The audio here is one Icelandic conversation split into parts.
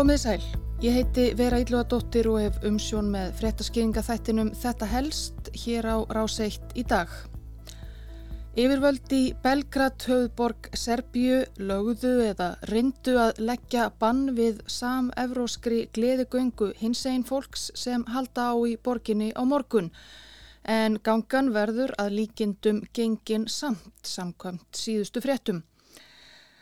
Komið sæl, ég heiti Vera Ílluadóttir og hef umsjón með fréttaskýringa þættinum Þetta helst hér á Ráseitt í dag. Yfirvöld í Belgrad höfðborg Serbíu lögðu eða rindu að leggja bann við sam-evróskri gleðigöngu hins einn fólks sem halda á í borginni á morgun en gangan verður að líkindum gengin samt samkvæmt síðustu fréttum.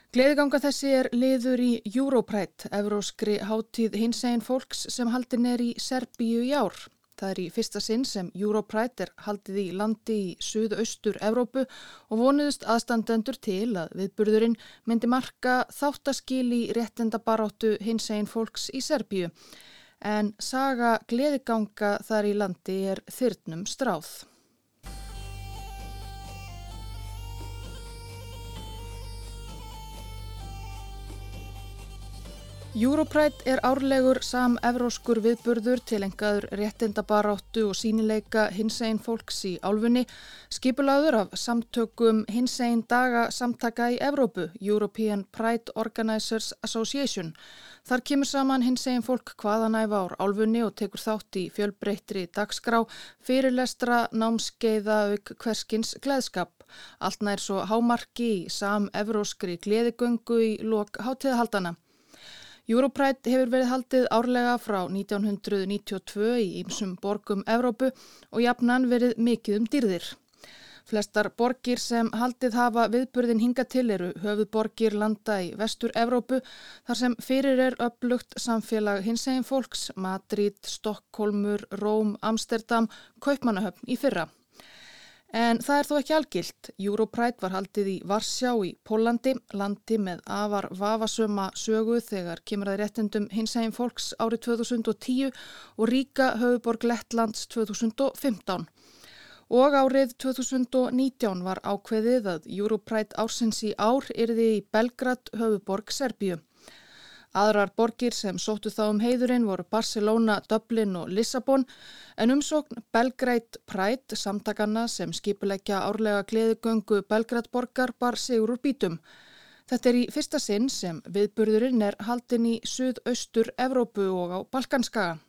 Gleðiganga þessi er liður í Europride, evróskri háttíð hins einn fólks sem haldin er í Serbíu í ár. Það er í fyrsta sinn sem Europride er haldið í landi í suðaustur Evrópu og vonuðust aðstandendur til að viðburðurinn myndi marka þáttaskil í réttendabaráttu hins einn fólks í Serbíu. En saga gleðiganga þar í landi er þyrnum stráð. Europride er árlegur sam-evróskur viðburður til engaður réttindabaráttu og sínileika hins einn fólks í álfunni, skipulaður af samtökum hins einn daga samtaka í Evrópu, European Pride Organizers Association. Þar kemur saman hins einn fólk hvaðanæfa ár álfunni og tekur þátt í fjölbreyttri dagskrá, fyrirlestra, námskeiða auk hverskins gleðskap. Allt nær svo hámarki í sam-evróskri gleðigöngu í lok hátíðahaldana. Europride hefur verið haldið árlega frá 1992 í ýmsum borgum Evrópu og jafnan verið mikið um dýrðir. Flestar borgir sem haldið hafa viðburðin hinga til eru höfuborgir landa í vestur Evrópu þar sem fyrir er upplugt samfélag hins eginn fólks Madrid, Stokkólmur, Róm, Amsterdam, Kaupmannahöfn í fyrra. En það er þó ekki algilt. Europride var haldið í Varsjá í Pólandi, landi með afar vafasöma sögu þegar kemur að réttindum hins eginn fólks árið 2010 og ríka höfuborg Lettlands 2015. Og árið 2019 var ákveðið að Europride ársins í ár yrði í Belgrad höfuborg Serbíu. Aðrar borgir sem sóttu þá um heiðurinn voru Barcelona, Dublin og Lissabon en umsókn Belgrade Pride samtakanna sem skipuleggja árlega gleðugöngu Belgrade borgar bar sigur úr bítum. Þetta er í fyrsta sinn sem viðburðurinn er haldin í suðaustur Evrópu og á Balkanskaga.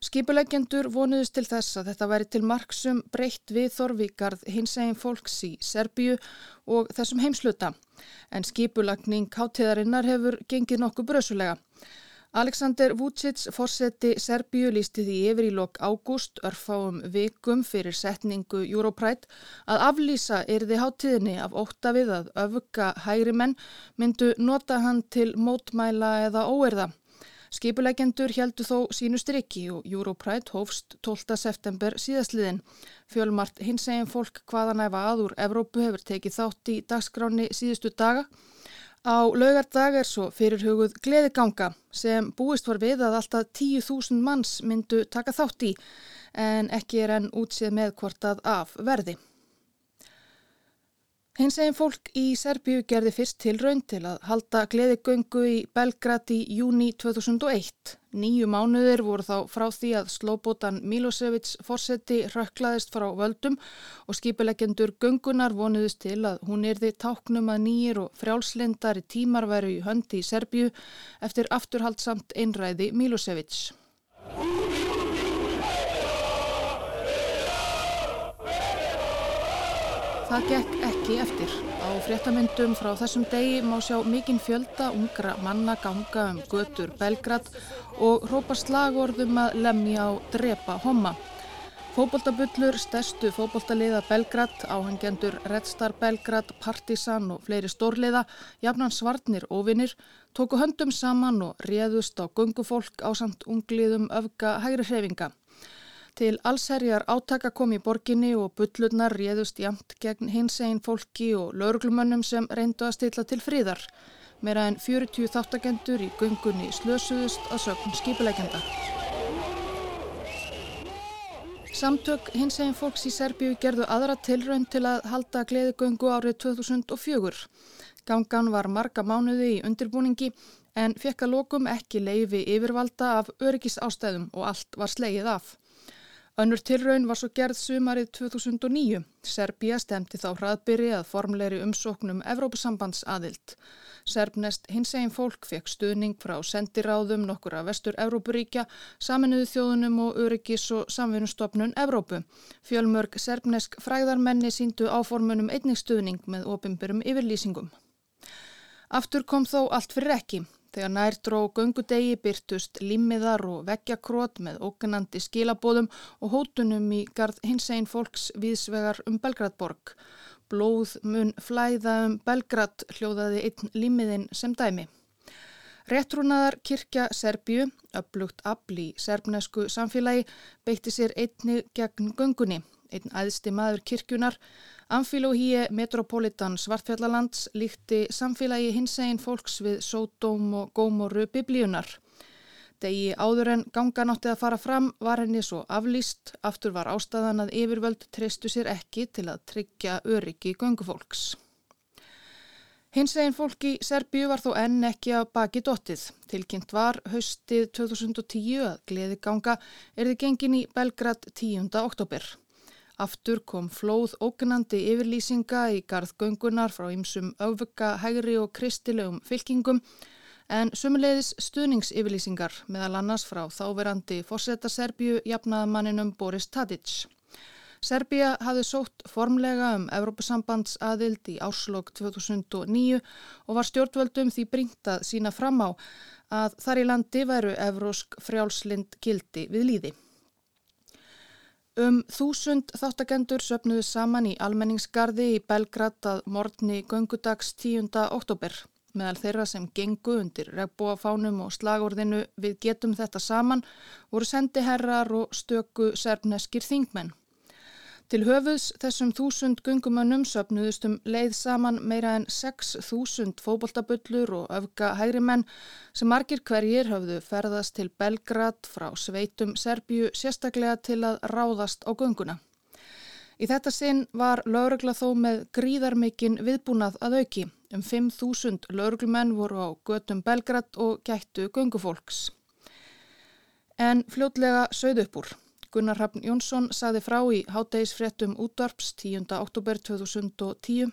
Skipuleggjendur vonuðist til þess að þetta væri til marksum breytt við Þorvíkarð hins eginn fólks í Serbíu og þessum heimsluta en skipulagning háttíðarinnar hefur gengið nokkuð brösulega. Alexander Vucic, fórseti Serbíu, lísti því yfir í lok ágúst örfáum vikum fyrir setningu Europride að aflýsa erði háttíðinni af óta við að öfuga hægri menn myndu nota hann til mótmæla eða óerða. Skipulegendur heldu þó sínu strikki og Europride hófst 12. september síðastliðin. Fjölmart hins eginn fólk hvaðanæfa aður Evrópu hefur tekið þátt í dagskráni síðustu daga. Á laugardag er svo fyrirhuguð gleðiganga sem búist var við að alltaf 10.000 manns myndu taka þátt í en ekki er enn útsið með hvort að af verði. Hins eginn fólk í Serbíu gerði fyrst tilraun til að halda gleðigöngu í Belgrad í júni 2001. Nýju mánuðir voru þá frá því að slóbótan Milosevic fórseti rökklaðist frá völdum og skipilegendur göngunar vonuðist til að hún erði táknum að nýjir og frjálslindari tímar veru í höndi í Serbíu eftir afturhaldsamt einræði Milosevic. Það gekk ekki eftir. Á fréttamyndum frá þessum degi má sjá mikinn fjölda ungra manna ganga um götur Belgrad og hrópa slagorðum að lemja á drepa homma. Fóboltabullur, stærstu fóboltaliða Belgrad, áhengjendur Red Star Belgrad, Partizan og fleiri stórliða, jafnan svarnir ofinir, tóku höndum saman og réðust á gungufólk á samt ungliðum öfga hægri hrefinga. Til allsherjar átaka kom í borginni og bullurnar réðust jamt gegn hins einn fólki og lauruglumönnum sem reyndu að stilla til fríðar. Meira en 40 þáttakendur í gungunni slösuðust að sögn skipuleikenda. Samtök hins einn fólks í Serbíu gerðu aðra tilraun til að halda gleðigöngu árið 2004. Gangan var marga mánuði í undirbúningi en fekk að lokum ekki leifi yfirvalda af öryggis ástæðum og allt var slegið af. Önnur tilraun var svo gerð sumarið 2009. Serbia stemti þá hraðbyrri að formleiri umsóknum Evrópusambands aðild. Serbnest hins egin fólk fekk stuðning frá sendiráðum nokkura vestur Evrópuríkja, saminuðu þjóðunum og öryggis og samvinnustofnun Evrópu. Fjölmörg serbnesk fræðarmenni síndu áformunum einningsstuðning með ofinbyrjum yfirlýsingum. Aftur kom þó allt fyrir ekki. Þegar nær dró göngudegi byrtust limmiðar og veggjakrót með ógnandi skilabóðum og hótunum í gard hins einn fólks viðsvegar um Belgradborg. Blóð mun flæða um Belgrad hljóðaði einn limmiðin sem dæmi. Réttrúnaðar kirkja Serbju, upplugt afl í serbnesku samfélagi, beitti sér einni gegn göngunni. Einn aðsti maður kirkjunar Amfilóhíi Metropolitan Svartfjallalands líkti samfélagi hinsegin fólks við sótóm og gómoru biblíunar. Degi áður en ganga nátti að fara fram var henni svo aflýst, aftur var ástæðan að yfirvöld treystu sér ekki til að tryggja öryggi göngufólks. Hinsegin fólki Serbíu var þó enn ekki að baki dóttið. Tilkynnt var haustið 2010 að gleði ganga erði gengin í Belgrad 10. oktober. Aftur kom flóð ógnandi yfirlýsinga í garðgöngunar frá ymsum auðvöka, hægri og kristilegum fylkingum en sumulegis stuðningsyfirlýsingar meðal annars frá þáverandi fórseta Serbíu jafnaðamanninum Boris Tadic. Serbíu hafði sótt formlega um Evrópusambands aðild í áslokk 2009 og var stjórnvöldum því bringt að sína fram á að þar í landi væru evrósk frjálslind gildi við líði. Um þúsund þáttakendur söpnuðu saman í almenningsgarði í Belgrad að morgni göngudags 10. oktober. Meðal þeirra sem gengu undir regbúafánum og slagorðinu við getum þetta saman voru sendiherrar og stöku serfneskir þingmenn. Til höfuðs þessum þúsund gungumönnum söpnuðust um leið saman meira en 6.000 fóboltabullur og öfga hægri menn sem margir hverjir höfðu ferðast til Belgrad frá sveitum Serbju sérstaklega til að ráðast á gunguna. Í þetta sinn var laurugla þó með gríðarmikinn viðbúnað að auki. Um 5.000 lauruglumenn voru á götum Belgrad og gættu gungufólks. En fljótlega sögðu upp úr. Gunnar Hrafn Jónsson saði frá í háttegisfréttum útvarps 10. oktober 2010.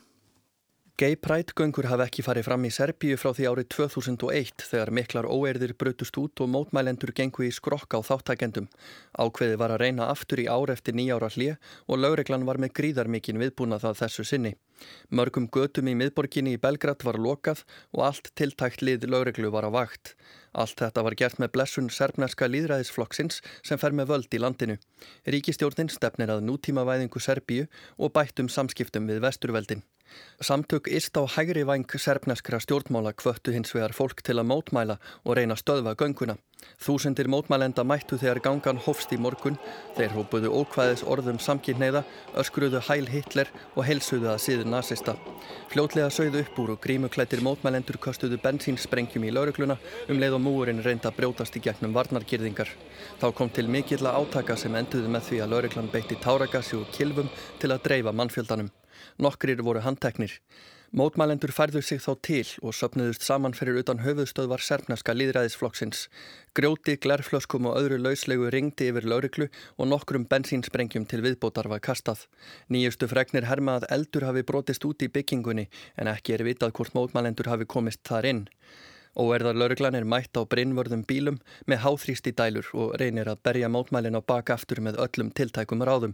Gay Pride göngur hafi ekki farið fram í Serbíu frá því árið 2001 þegar miklar óerðir brutust út og mótmælendur gengu í skrokk á þáttakendum. Ákveði var að reyna aftur í ár eftir nýjára hlið og lögreglan var með gríðarmikinn viðbúna það þessu sinni. Mörgum götum í miðborginni í Belgrad var lokað og allt tiltækt lið lögreglu var á vakt. Allt þetta var gert með blessun serbneska líðræðisflokksins sem fer með völd í landinu. Ríkistjórnin stefnir að nútímavæðingu Serbíu og bættum samskiptum við vesturveldin. Samtök ist á hægri vang serbneskra stjórnmála kvöttu hins vegar fólk til að mótmæla og reyna stöðva gönguna. Þúsendir mótmælenda mættu þegar gangan hofst í morgun, þeir hópuðu ókvæðis orðum samkynneiða, öskruðu hæl Hitler og helsuðu að síður nazista. Fljótlega sögðu upp úr og grímuklættir mótmælendur kostuðu bensínsprengjum í laurugluna um leið og múurinn reynda brjótast í gegnum varnarkýrðingar. Þá kom til mikill að átaka sem enduðu með því að lauruglan beitti táragassi og kilvum til að dreifa mannfjöldanum. Nokkrir voru handteknir. Mótmælendur færðu sig þá til og söpnuðust saman fyrir utan höfuðstöðvar serfneska líðræðisflokksins. Grjóti, glerflöskum og öðru lauslegu ringdi yfir lauriklu og nokkrum bensínsprengjum til viðbótar var kastað. Nýjustu fregnir herma að eldur hafi brotist út í byggingunni en ekki er vitað hvort mótmælendur hafi komist þar inn. Óerðar lauruglan er mætt á brinnvörðum bílum með háþrýsti dælur og reynir að berja mótmælin á bakaftur með öllum tiltækum ráðum.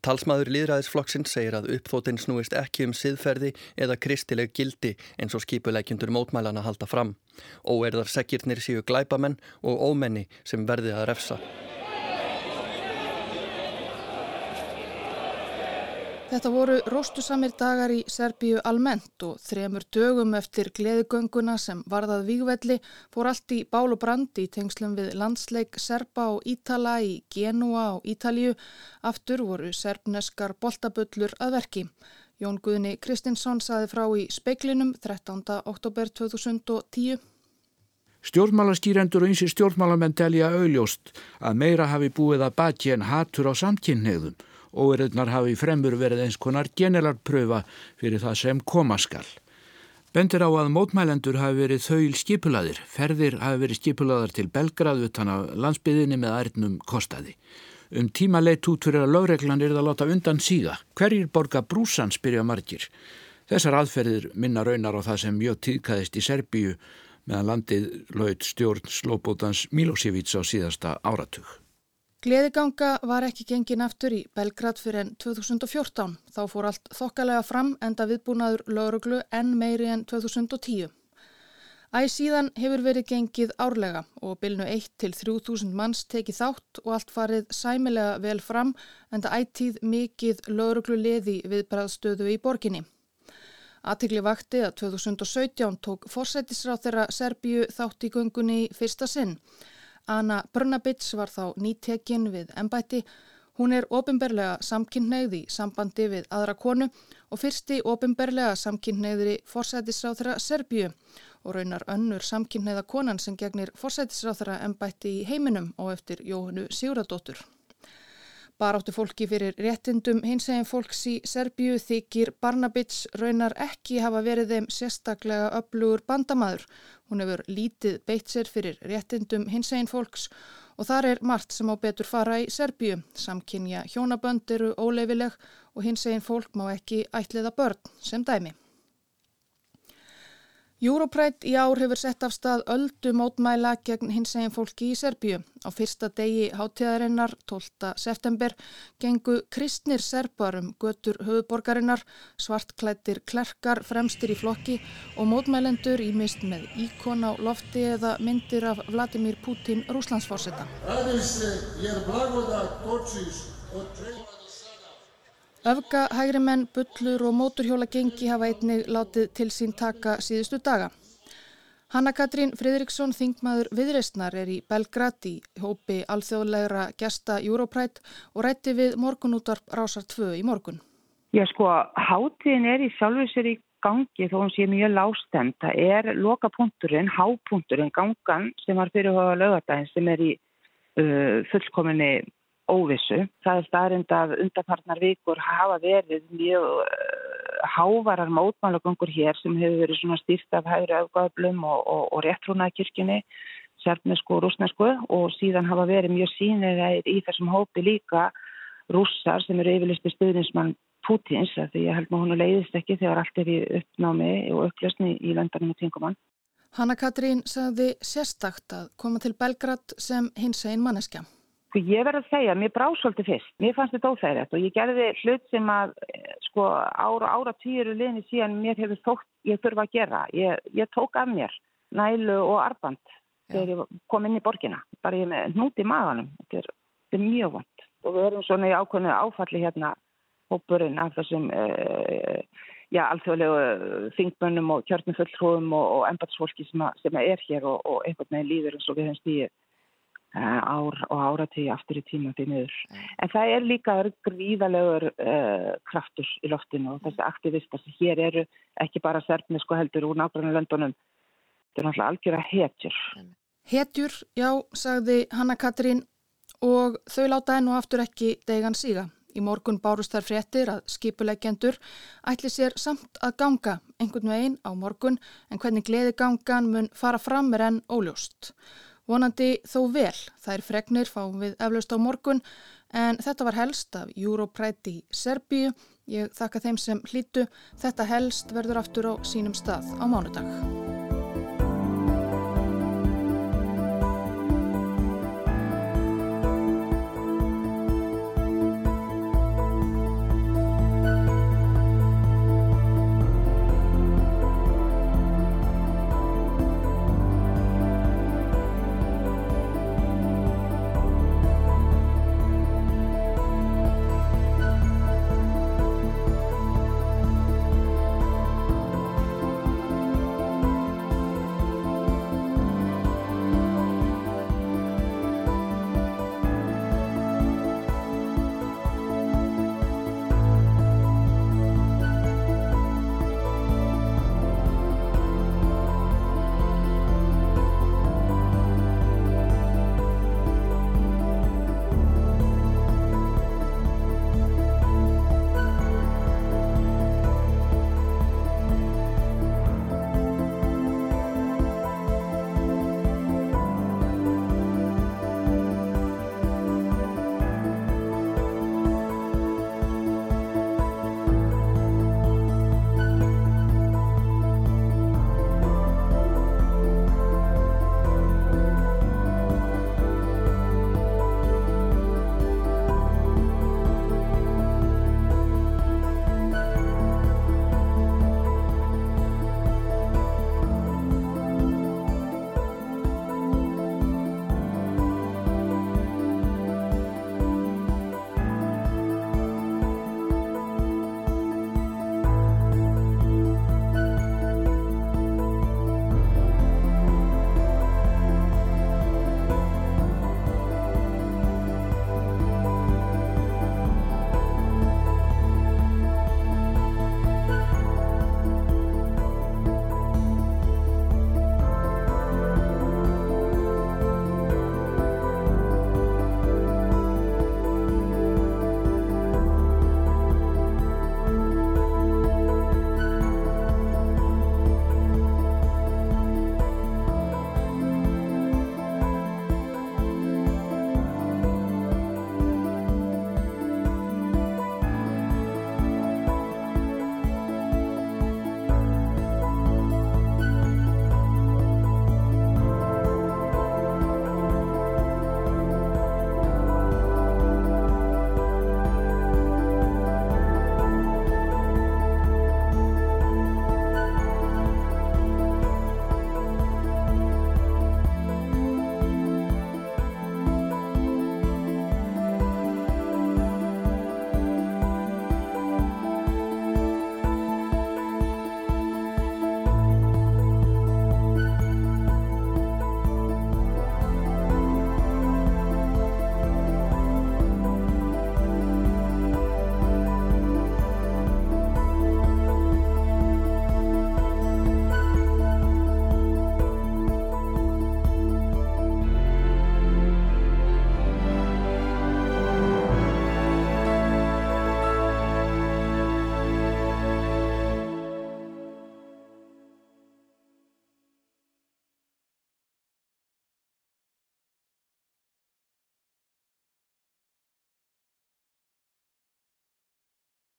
Talsmaður líðræðisflokksinn segir að uppþóttinn snúist ekki um siðferði eða kristileg gildi eins og skipuleikjundur mótmælana halda fram. Óerðar sekirnir séu glæbamenn og ómenni sem verði að refsa. Þetta voru róstusamir dagar í Serbíu almennt og þremur dögum eftir gleðigönguna sem varðað vígvelli fór allt í bál og brandi í tengslum við landsleik Serba og Ítala í Genua og Ítalju. Aftur voru serbneskar boltabullur að verki. Jón Guðni Kristinsson saði frá í speiklinum 13. oktober 2010. Stjórnmálaskýrendur og eins í stjórnmálamenn telja auðljóst að meira hafi búið að baki en hatur á samkynneiðum Óerðnar hafi fremur verið eins konar generalpröfa fyrir það sem komaskall. Bendir á að mótmælendur hafi verið þaul skipulaðir, ferðir hafi verið skipulaðar til Belgrað utan á landsbyðinni með ærnum kostaði. Um tíma leitt út fyrir að lögreglan er að láta undan síga. Hverjir borga brúsan spyrja margir. Þessar aðferðir minna raunar á það sem mjög tíðkæðist í Serbíu meðan landið laut stjórn Slóbótans Milosevic á síðasta áratug. Gleðiganga var ekki gengin aftur í Belgrad fyrir enn 2014. Þá fór allt þokkalega fram enda viðbúnaður lauruglu enn meiri enn 2010. Æ síðan hefur verið gengið árlega og bylnu 1 til 3000 manns tekið þátt og allt farið sæmilega vel fram enda ættíð mikið lauruglu leði við bræðstöðu í borginni. Aðtikli vakti að 2017 tók fórsættisráð þeirra Serbíu þátt í gungunni fyrsta sinn. Anna Brunabits var þá nýttekinn við ennbætti. Hún er ofinberlega samkynneigð í sambandi við aðra konu og fyrsti ofinberlega samkynneigðri fórsættisráð þeirra Serbíu og raunar önnur samkynneiða konan sem gegnir fórsættisráð þeirra ennbætti í heiminum og eftir Jóhannu Sigurðardóttur. Baráttu fólki fyrir réttindum hins eginn fólks í Serbíu þykir Barnabits raunar ekki hafa verið þeim sérstaklega öflugur bandamaður. Hún hefur lítið beitt sér fyrir réttindum hins eginn fólks og þar er margt sem á betur fara í Serbíu. Samkynja hjónabönd eru óleifileg og hins eginn fólk má ekki ætliða börn sem dæmi. Europrætt í ár hefur sett af stað öldu mótmæla gegn hins eginn fólki í Serbíu. Á fyrsta degi hátíðarinnar, 12. september, gengu kristnir serbarum götur höfuborgarinnar, svartklættir klerkar fremstir í flokki og mótmælendur í mist með íkon á lofti eða myndir af Vladimir Putin rúslandsforsetta. Öfga, hægri menn, bullur og móturhjóla gengi hafa einnig látið til sín taka síðustu daga. Hanna Katrín Fridriksson, þingmaður viðreistnar, er í Belgrad í hópi alþjóðlegra gesta Europride og rætti við morgunútvarp Rásar 2 í morgun. Já sko, hátíðin er í sjálfu sér í gangi þó hún sé mjög lástemt. Það er lokapunkturinn, hápunkturinn, gangan sem var fyrirhóða lögadaginn sem er í uh, fullkominni óvissu. Það er staðrind að undarpartnar vikur hafa verið mjög uh, hávarar mótmálagungur hér sem hefur verið svona stýrt af hægri auðgáðblum og, og, og réttrúnaði kirkjunni, sérfnesku og rúsnesku og síðan hafa verið mjög sínir í þessum hópi líka rússar sem eru yfirlisti stuðninsmann Pútins, því ég held maður hún leiðist ekki þegar allt er í uppnámi og upplösni í landanum og tingumann. Hanna Katrín sagði sérstakt að koma til Belgrad sem hins einn manneskja. Sko ég verði að segja, mér brá svolítið fyrst, mér fannst þetta óþægilegt og ég gerði hlut sem að sko ára ára týru liðni síðan mér hefur þótt ég þurfa að gera. Ég, ég tók af mér nælu og arband þegar ég kom inn í borgina, bara ég með hnúti í maðanum, þetta er, þetta er mjög vond og við erum svona í ákveðinu áfalli hérna hópurinn af þessum uh, já, alþjóðlegu þingmönnum og kjörnumfulltrúum og, og embatsfólki sem, sem er hér og, og einhvern veginn líður eins og við hefum stíðið Eh, ár og árategi aftur í tíma miður. Mm. En það er líka gríðalegur uh, kraftur í loftinu og þessi aktivistar sem hér eru ekki bara serfnisku heldur úr nákvæmlega löndunum. Þetta er náttúrulega algjör að hetjur. Hetjur, já, sagði Hanna Katrín og þau láta enn og aftur ekki degan síga. Í morgun bárust þær fréttir að skipuleggjendur ætli sér samt að ganga einhvern veginn á morgun en hvernig gleði gangan mun fara fram er enn óljóst. Vonandi þó vel, þær fregnir fáum við eflaust á morgun en þetta var helst af Europræti Serbíu. Ég þakka þeim sem hlýtu. Þetta helst verður aftur á sínum stað á mánudag.